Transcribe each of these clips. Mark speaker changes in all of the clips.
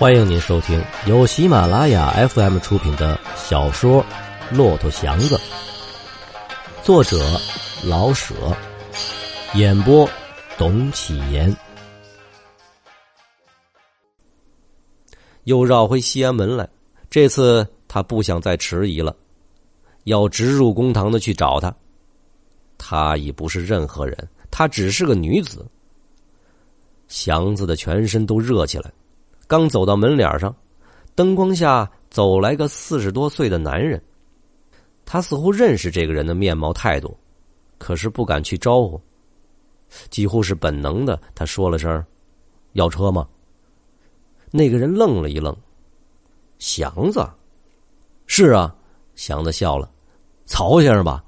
Speaker 1: 欢迎您收听由喜马拉雅 FM 出品的小说《骆驼祥子》，作者老舍，演播董启言。又绕回西安门来，这次他不想再迟疑了，要直入公堂的去找他。他已不是任何人，他只是个女子。祥子的全身都热起来。刚走到门脸上，灯光下走来个四十多岁的男人。他似乎认识这个人的面貌态度，可是不敢去招呼。几乎是本能的，他说了声：“要车吗？”那个人愣了一愣：“祥子，是啊。”祥子笑了：“曹先生吧？”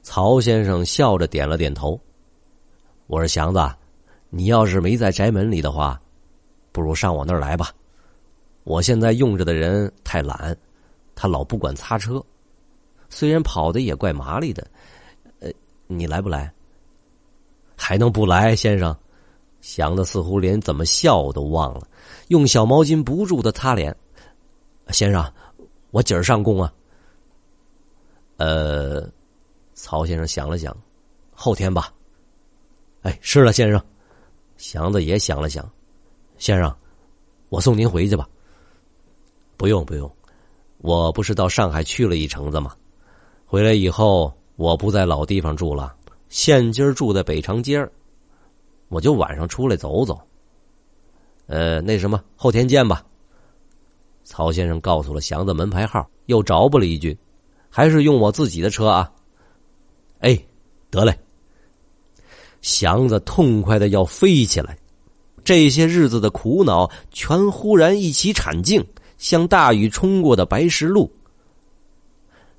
Speaker 1: 曹先生笑着点了点头：“我说祥子，你要是没在宅门里的话。”不如上我那儿来吧，我现在用着的人太懒，他老不管擦车，虽然跑的也怪麻利的，呃，你来不来？还能不来，先生？想的似乎连怎么笑都忘了，用小毛巾不住的擦脸。先生，我今儿上工啊。呃，曹先生想了想，后天吧。哎，是了，先生。祥子也想了想。先生，我送您回去吧。不用不用，我不是到上海去了一程子吗？回来以后，我不在老地方住了，现今儿住在北长街儿，我就晚上出来走走。呃，那什么，后天见吧。曹先生告诉了祥子门牌号，又着补了一句：“还是用我自己的车啊。”哎，得嘞。祥子痛快的要飞起来。这些日子的苦恼全忽然一起铲净，像大雨冲过的白石路。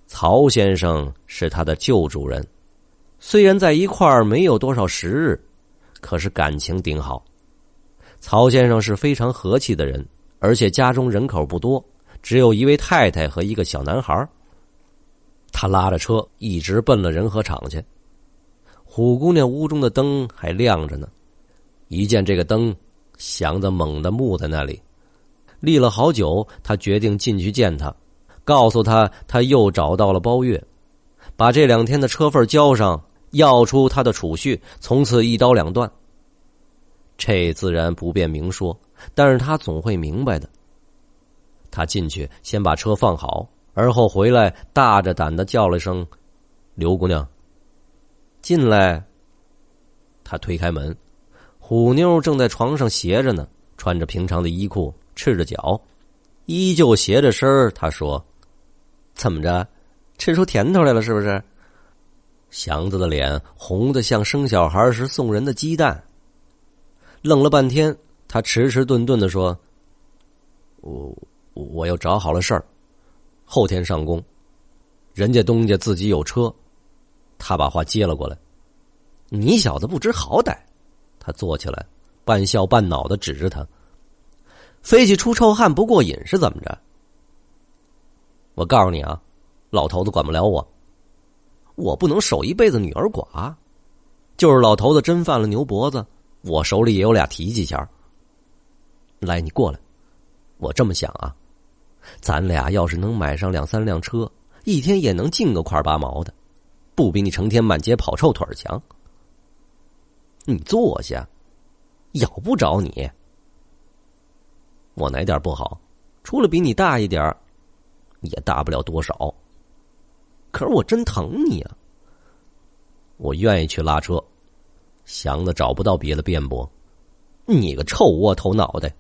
Speaker 1: 曹先生是他的旧主人，虽然在一块儿没有多少时日，可是感情顶好。曹先生是非常和气的人，而且家中人口不多，只有一位太太和一个小男孩。他拉着车一直奔了仁和厂去。虎姑娘屋中的灯还亮着呢。一见这个灯，祥子猛地木在那里，立了好久。他决定进去见他，告诉他他又找到了包月，把这两天的车份交上，要出他的储蓄，从此一刀两断。这自然不便明说，但是他总会明白的。他进去先把车放好，而后回来大着胆的叫了声：“刘姑娘，进来。”他推开门。虎妞正在床上斜着呢，穿着平常的衣裤，赤着脚，依旧斜着身儿。他说：“怎么着，吃出甜头来了是不是？”祥子的脸红的像生小孩时送人的鸡蛋。愣了半天，他迟迟顿顿的说：“我我又找好了事儿，后天上工。人家东家自己有车。”他把话接了过来：“你小子不知好歹。”他坐起来，半笑半恼的指着他：“飞去出臭汗不过瘾是怎么着？我告诉你啊，老头子管不了我，我不能守一辈子女儿寡。就是老头子真犯了牛脖子，我手里也有俩提气钱来，你过来，我这么想啊，咱俩要是能买上两三辆车，一天也能进个块八毛的，不比你成天满街跑臭腿强。”你坐下，咬不着你。我哪点不好？除了比你大一点也大不了多少。可是我真疼你啊！我愿意去拉车。祥子找不到别的辩驳。你个臭窝头脑袋！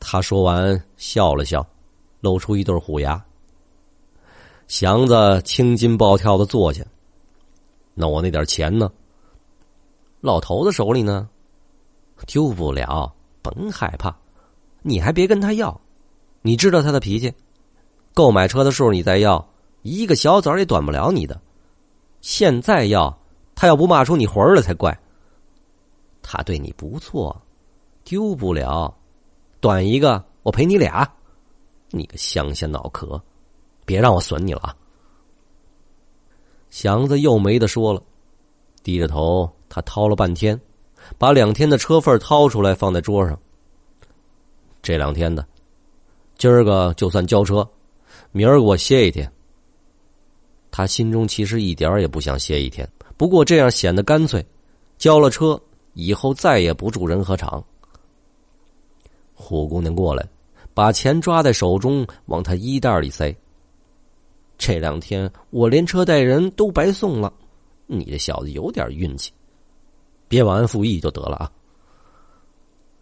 Speaker 1: 他说完笑了笑，露出一对虎牙。祥子青筋暴跳的坐下。那我那点钱呢？老头子手里呢，丢不了，甭害怕，你还别跟他要，你知道他的脾气，购买车的时候你再要，一个小子也短不了你的。现在要，他要不骂出你魂儿来才怪。他对你不错，丢不了，短一个我赔你俩，你个乡下脑壳，别让我损你了啊。祥子又没得说了，低着头。他掏了半天，把两天的车费掏出来放在桌上。这两天的，今儿个就算交车，明儿我歇一天。他心中其实一点也不想歇一天，不过这样显得干脆。交了车以后再也不住仁和厂。虎姑娘过来，把钱抓在手中，往他衣袋里塞。这两天我连车带人都白送了，你这小子有点运气，别忘恩负义就得了啊。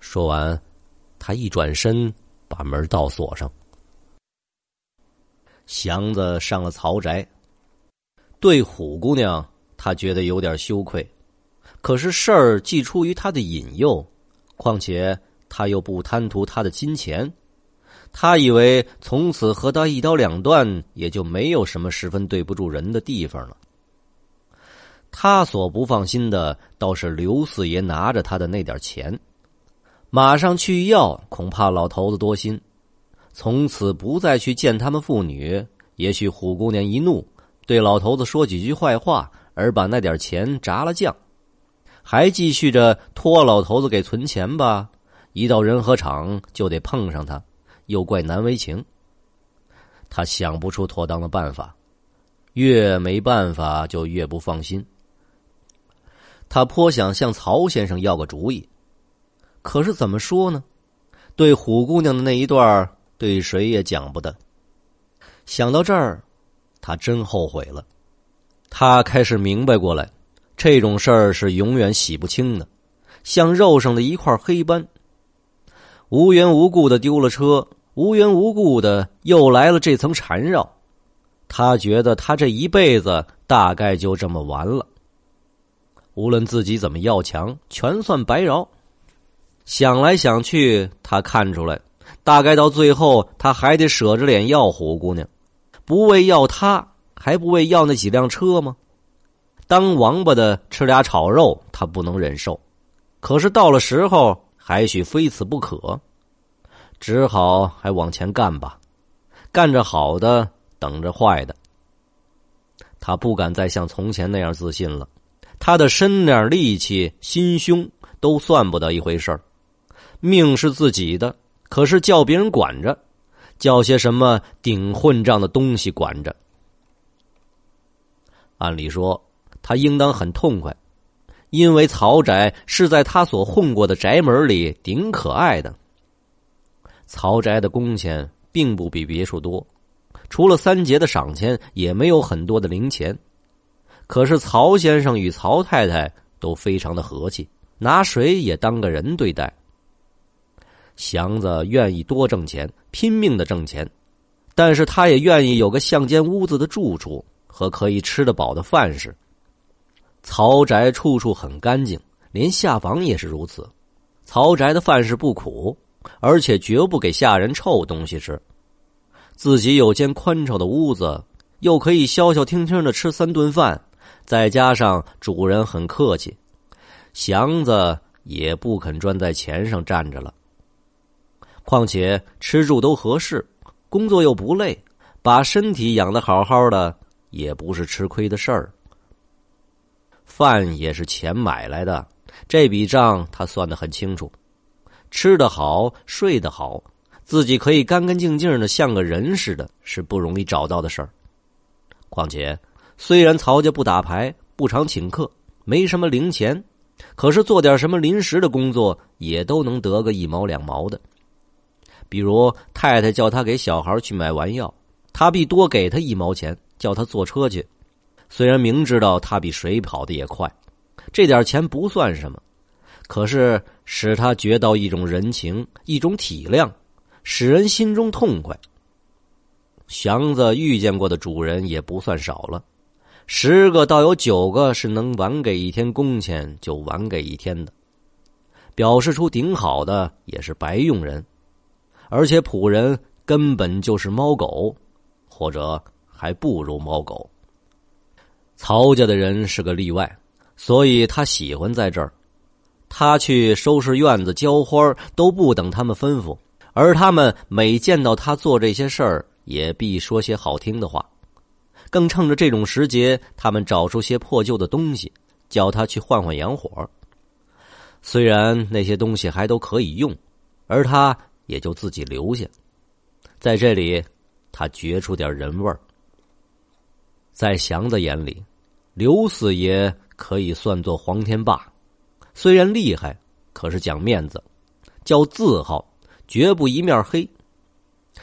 Speaker 1: 说完，他一转身，把门倒锁上。祥子上了曹宅，对虎姑娘，他觉得有点羞愧，可是事儿既出于他的引诱，况且他又不贪图他的金钱。他以为从此和他一刀两断，也就没有什么十分对不住人的地方了。他所不放心的，倒是刘四爷拿着他的那点钱，马上去要，恐怕老头子多心，从此不再去见他们父女。也许虎姑娘一怒，对老头子说几句坏话，而把那点钱炸了酱，还继续着托老头子给存钱吧。一到仁和厂，就得碰上他。又怪难为情，他想不出妥当的办法，越没办法就越不放心。他颇想向曹先生要个主意，可是怎么说呢？对虎姑娘的那一段，对谁也讲不得。想到这儿，他真后悔了。他开始明白过来，这种事儿是永远洗不清的，像肉上的一块黑斑。无缘无故的丢了车，无缘无故的又来了这层缠绕，他觉得他这一辈子大概就这么完了。无论自己怎么要强，全算白饶。想来想去，他看出来，大概到最后，他还得舍着脸要虎姑娘，不为要她，还不为要那几辆车吗？当王八的吃俩炒肉，他不能忍受，可是到了时候。还许非此不可，只好还往前干吧，干着好的，等着坏的。他不敢再像从前那样自信了，他的身量、力气、心胸都算不得一回事儿。命是自己的，可是叫别人管着，叫些什么顶混账的东西管着。按理说，他应当很痛快。因为曹宅是在他所混过的宅门里顶可爱的。曹宅的工钱并不比别处多，除了三节的赏钱，也没有很多的零钱。可是曹先生与曹太太都非常的和气，拿谁也当个人对待。祥子愿意多挣钱，拼命的挣钱，但是他也愿意有个像间屋子的住处和可以吃得饱的饭食。曹宅处处很干净，连下房也是如此。曹宅的饭食不苦，而且绝不给下人臭东西吃。自己有间宽敞的屋子，又可以消消停停的吃三顿饭，再加上主人很客气，祥子也不肯专在钱上站着了。况且吃住都合适，工作又不累，把身体养得好好的，也不是吃亏的事儿。饭也是钱买来的，这笔账他算得很清楚。吃得好，睡得好，自己可以干干净净的像个人似的，是不容易找到的事儿。况且，虽然曹家不打牌，不常请客，没什么零钱，可是做点什么临时的工作，也都能得个一毛两毛的。比如太太叫他给小孩去买丸药，他必多给他一毛钱，叫他坐车去。虽然明知道他比谁跑的也快，这点钱不算什么，可是使他觉到一种人情，一种体谅，使人心中痛快。祥子遇见过的主人也不算少了，十个倒有九个是能晚给一天工钱就晚给一天的，表示出顶好的也是白用人，而且仆人根本就是猫狗，或者还不如猫狗。曹家的人是个例外，所以他喜欢在这儿。他去收拾院子、浇花都不等他们吩咐，而他们每见到他做这些事儿，也必说些好听的话。更趁着这种时节，他们找出些破旧的东西，叫他去换换洋火。虽然那些东西还都可以用，而他也就自己留下。在这里，他觉出点人味儿。在祥子眼里，刘四爷可以算作黄天霸，虽然厉害，可是讲面子，叫字号，绝不一面黑。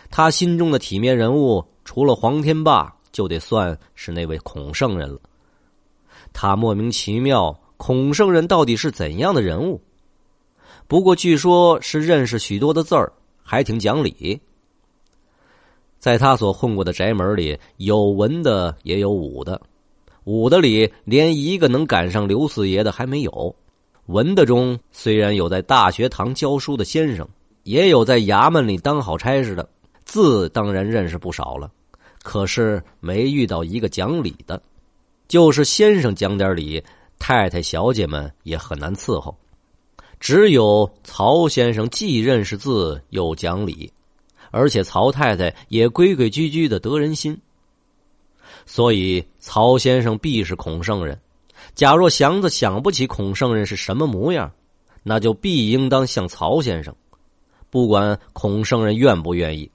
Speaker 1: 他心中的体面人物，除了黄天霸，就得算是那位孔圣人了。他莫名其妙，孔圣人到底是怎样的人物？不过据说是认识许多的字儿，还挺讲理。在他所混过的宅门里，有文的也有武的，武的里连一个能赶上刘四爷的还没有。文的中虽然有在大学堂教书的先生，也有在衙门里当好差事的。字当然认识不少了，可是没遇到一个讲理的。就是先生讲点理，太太小姐们也很难伺候。只有曹先生既认识字又讲理，而且曹太太也规规矩矩的得人心。所以曹先生必是孔圣人。假若祥子想不起孔圣人是什么模样，那就必应当像曹先生，不管孔圣人愿不愿意。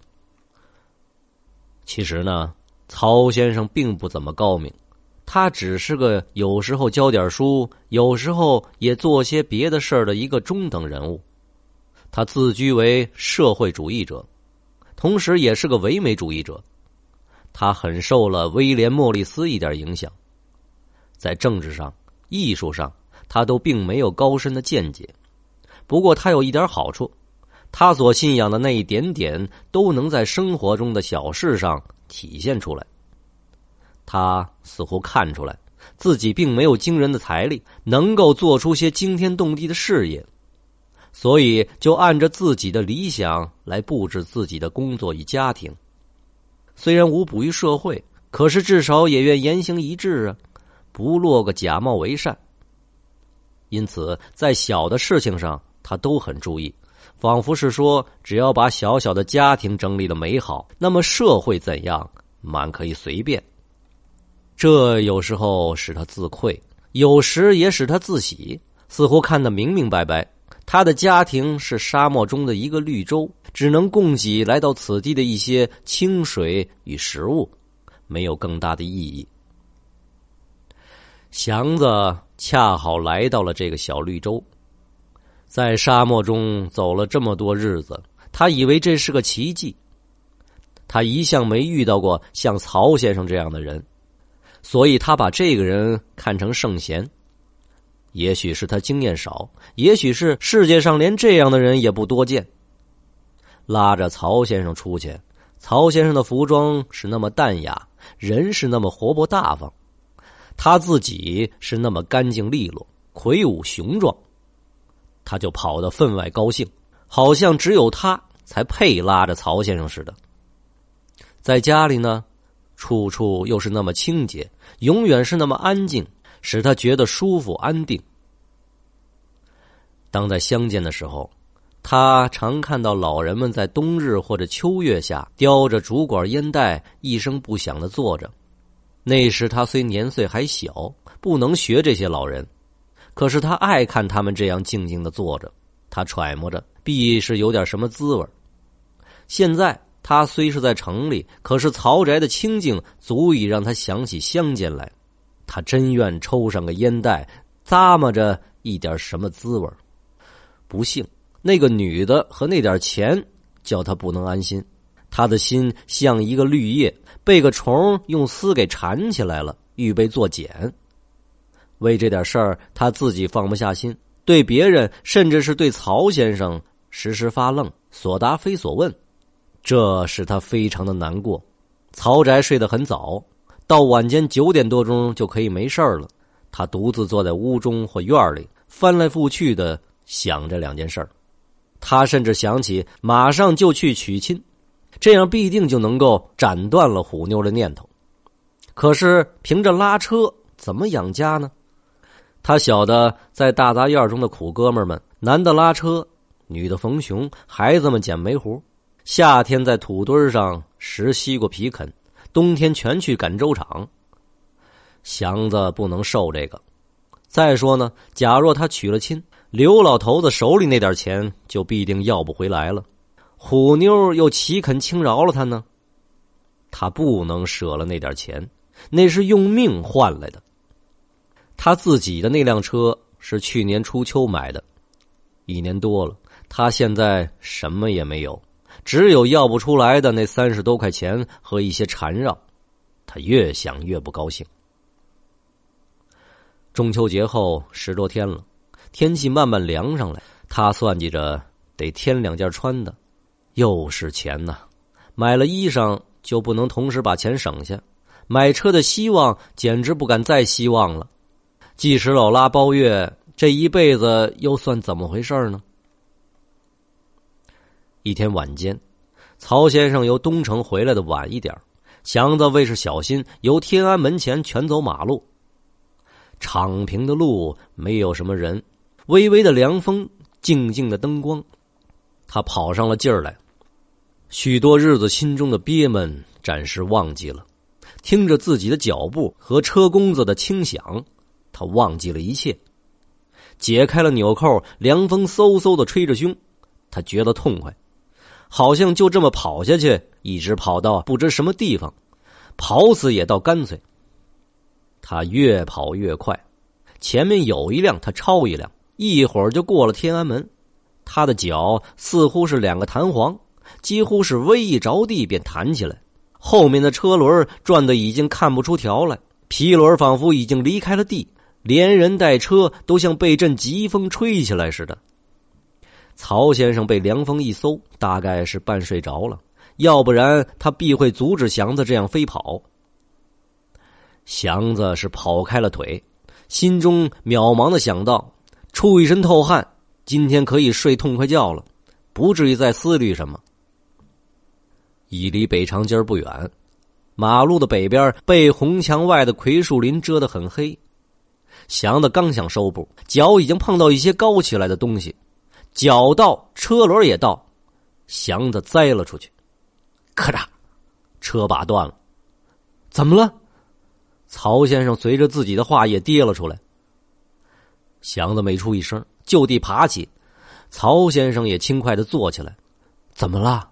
Speaker 1: 其实呢，曹先生并不怎么高明，他只是个有时候教点书，有时候也做些别的事儿的一个中等人物。他自居为社会主义者，同时也是个唯美主义者。他很受了威廉·莫里斯一点影响，在政治上、艺术上，他都并没有高深的见解。不过他有一点好处。他所信仰的那一点点，都能在生活中的小事上体现出来。他似乎看出来自己并没有惊人的财力，能够做出些惊天动地的事业，所以就按着自己的理想来布置自己的工作与家庭。虽然无补于社会，可是至少也愿言行一致啊，不落个假冒为善。因此，在小的事情上，他都很注意。仿佛是说，只要把小小的家庭整理的美好，那么社会怎样，满可以随便。这有时候使他自愧，有时也使他自喜，似乎看得明明白白。他的家庭是沙漠中的一个绿洲，只能供给来到此地的一些清水与食物，没有更大的意义。祥子恰好来到了这个小绿洲。在沙漠中走了这么多日子，他以为这是个奇迹。他一向没遇到过像曹先生这样的人，所以他把这个人看成圣贤。也许是他经验少，也许是世界上连这样的人也不多见。拉着曹先生出去，曹先生的服装是那么淡雅，人是那么活泼大方，他自己是那么干净利落、魁梧雄壮。他就跑得分外高兴，好像只有他才配拉着曹先生似的。在家里呢，处处又是那么清洁，永远是那么安静，使他觉得舒服安定。当在乡间的时候，他常看到老人们在冬日或者秋月下叼着竹管烟袋，一声不响的坐着。那时他虽年岁还小，不能学这些老人。可是他爱看他们这样静静的坐着，他揣摩着必是有点什么滋味现在他虽是在城里，可是曹宅的清静足以让他想起乡间来。他真愿抽上个烟袋，咂摸着一点什么滋味不幸，那个女的和那点钱叫他不能安心。他的心像一个绿叶，被个虫用丝给缠起来了，预备做茧。为这点事儿，他自己放不下心；对别人，甚至是对曹先生，时时发愣，所答非所问，这使他非常的难过。曹宅睡得很早，到晚间九点多钟就可以没事了。他独自坐在屋中或院里，翻来覆去的想着两件事儿。他甚至想起马上就去娶亲，这样必定就能够斩断了虎妞的念头。可是凭着拉车怎么养家呢？他晓得，在大杂院中的苦哥们们，男的拉车，女的缝熊，孩子们捡煤糊，夏天在土堆上拾西瓜皮啃，冬天全去赶粥厂。祥子不能受这个。再说呢，假若他娶了亲，刘老头子手里那点钱就必定要不回来了。虎妞又岂肯轻饶了他呢？他不能舍了那点钱，那是用命换来的。他自己的那辆车是去年初秋买的，一年多了，他现在什么也没有，只有要不出来的那三十多块钱和一些缠绕。他越想越不高兴。中秋节后十多天了，天气慢慢凉上来，他算计着得添两件穿的，又是钱呐！买了衣裳。就不能同时把钱省下，买车的希望简直不敢再希望了。即使老拉包月，这一辈子又算怎么回事呢？一天晚间，曹先生由东城回来的晚一点祥子为是小心，由天安门前全走马路。敞平的路没有什么人，微微的凉风，静静的灯光，他跑上了劲儿来。许多日子心中的憋闷暂时忘记了，听着自己的脚步和车公子的轻响，他忘记了一切。解开了纽扣，凉风嗖嗖的吹着胸，他觉得痛快，好像就这么跑下去，一直跑到不知什么地方，跑死也倒干脆。他越跑越快，前面有一辆，他超一辆，一会儿就过了天安门。他的脚似乎是两个弹簧。几乎是微一着地便弹起来，后面的车轮转的已经看不出条来，皮轮仿佛已经离开了地，连人带车都像被阵疾风吹起来似的。曹先生被凉风一搜，大概是半睡着了，要不然他必会阻止祥子这样飞跑。祥子是跑开了腿，心中渺茫的想到：出一身透汗，今天可以睡痛快觉了，不至于再思虑什么。已离北长街不远，马路的北边被红墙外的葵树林遮得很黑。祥子刚想收步，脚已经碰到一些高起来的东西，脚到，车轮也到，祥子栽了出去，咔嚓，车把断了。怎么了？曹先生随着自己的话也跌了出来。祥子没出一声，就地爬起，曹先生也轻快的坐起来。怎么了？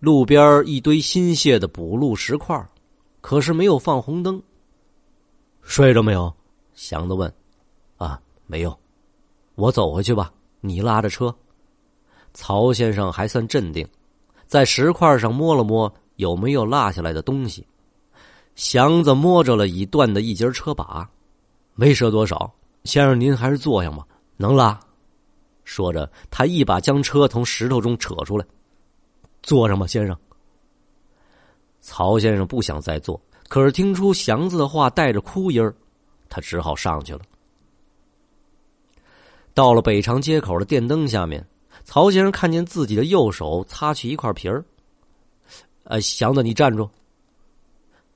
Speaker 1: 路边一堆新卸的补路石块，可是没有放红灯。睡着没有？祥子问。啊，没有。我走回去吧，你拉着车。曹先生还算镇定，在石块上摸了摸有没有落下来的东西。祥子摸着了已断的一节车把，没折多少。先生，您还是坐下吧，能拉。说着，他一把将车从石头中扯出来。坐上吧，先生。曹先生不想再坐，可是听出祥子的话带着哭音儿，他只好上去了。到了北长街口的电灯下面，曹先生看见自己的右手擦去一块皮儿。呃，祥子，你站住！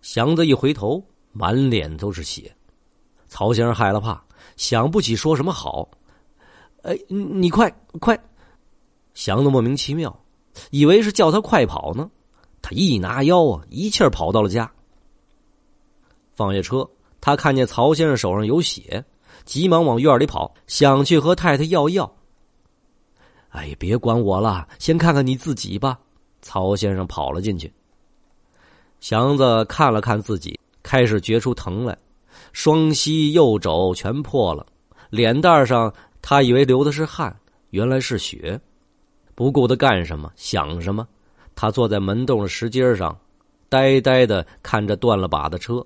Speaker 1: 祥子一回头，满脸都是血。曹先生害了怕，想不起说什么好。哎，你快快！祥子莫名其妙。以为是叫他快跑呢，他一拿腰啊，一气儿跑到了家。放下车，他看见曹先生手上有血，急忙往院里跑，想去和太太要药。哎，别管我了，先看看你自己吧。曹先生跑了进去。祥子看了看自己，开始觉出疼来，双膝右肘全破了，脸蛋上他以为流的是汗，原来是血。不顾他干什么，想什么？他坐在门洞的石阶上，呆呆的看着断了把的车。